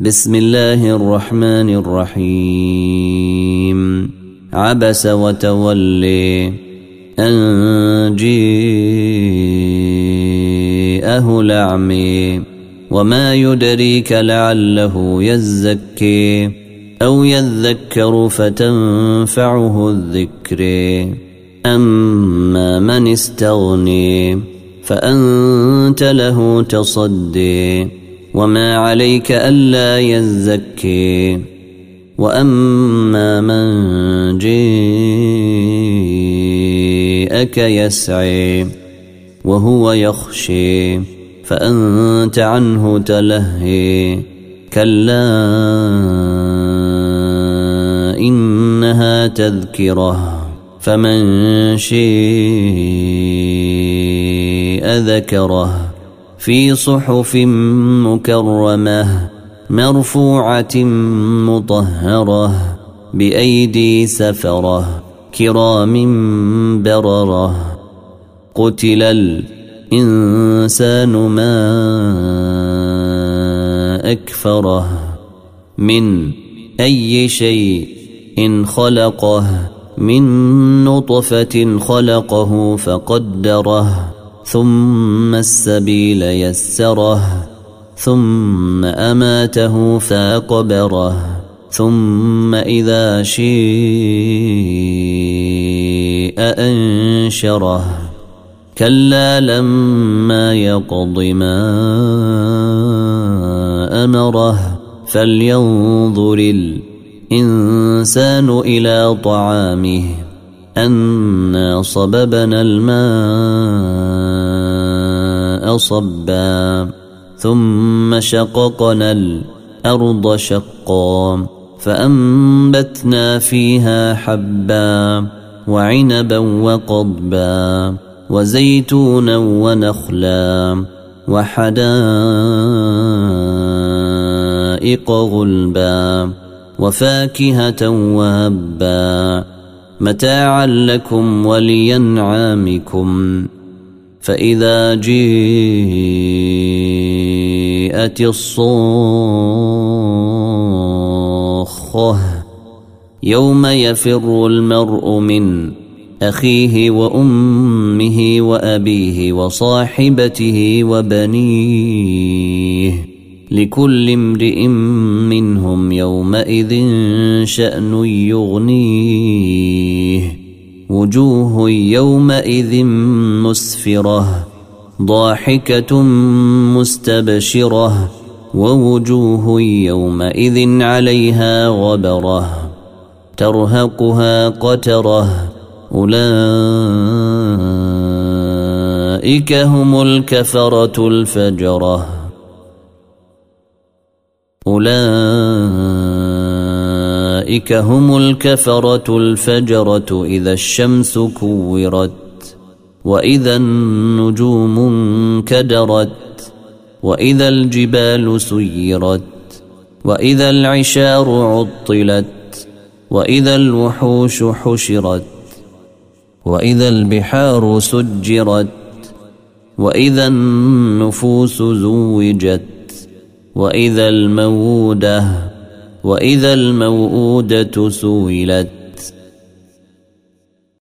بسم الله الرحمن الرحيم. عبس وتولي أن جيءه الأعمي وما يدريك لعله يزكي أو يذكر فتنفعه الذكر. أما من استغني فأنت له تصدي. وما عليك ألا يزكي وأما من جيءك يسعي وهو يخشي فأنت عنه تلهي كلا إنها تذكرة فمن شيء ذكره في صحف مكرمة مرفوعة مطهرة بأيدي سفرة كرام بررة قتل الإنسان ما أكفره من أي شيء إن خلقه من نطفة خلقه فقدره ثم السبيل يسره ثم أماته فأقبره ثم إذا شيء أنشره. كلا لما يقض ما أمره فلينظر الإنسان إلى طعامه أنا صببنا الماء. صبا ثم شققنا الأرض شقا فأنبتنا فيها حبا وعنبا وقضبا وزيتونا ونخلا وحدائق غلبا وفاكهة وهبا. متاعا لكم ولينعامكم. فإذا جيءت الصاخة يوم يفر المرء من أخيه وأمه وأبيه وصاحبته وبنيه لكل امرئ منهم يومئذ شأن يغنيه وجوه يومئذ مسفرة ضاحكة مستبشرة ووجوه يومئذ عليها غبرة ترهقها قترة. أولئك هم الكفرة الفجرة. أولئك هم الكفرة الفجرة إذا الشمس كورت وإذا النجوم انكدرت وإذا الجبال سيرت وإذا العشار عطلت وإذا الوحوش حشرت وإذا البحار سجرت وإذا النفوس زوجت وإذا الموءوده واذا الموءوده سئلت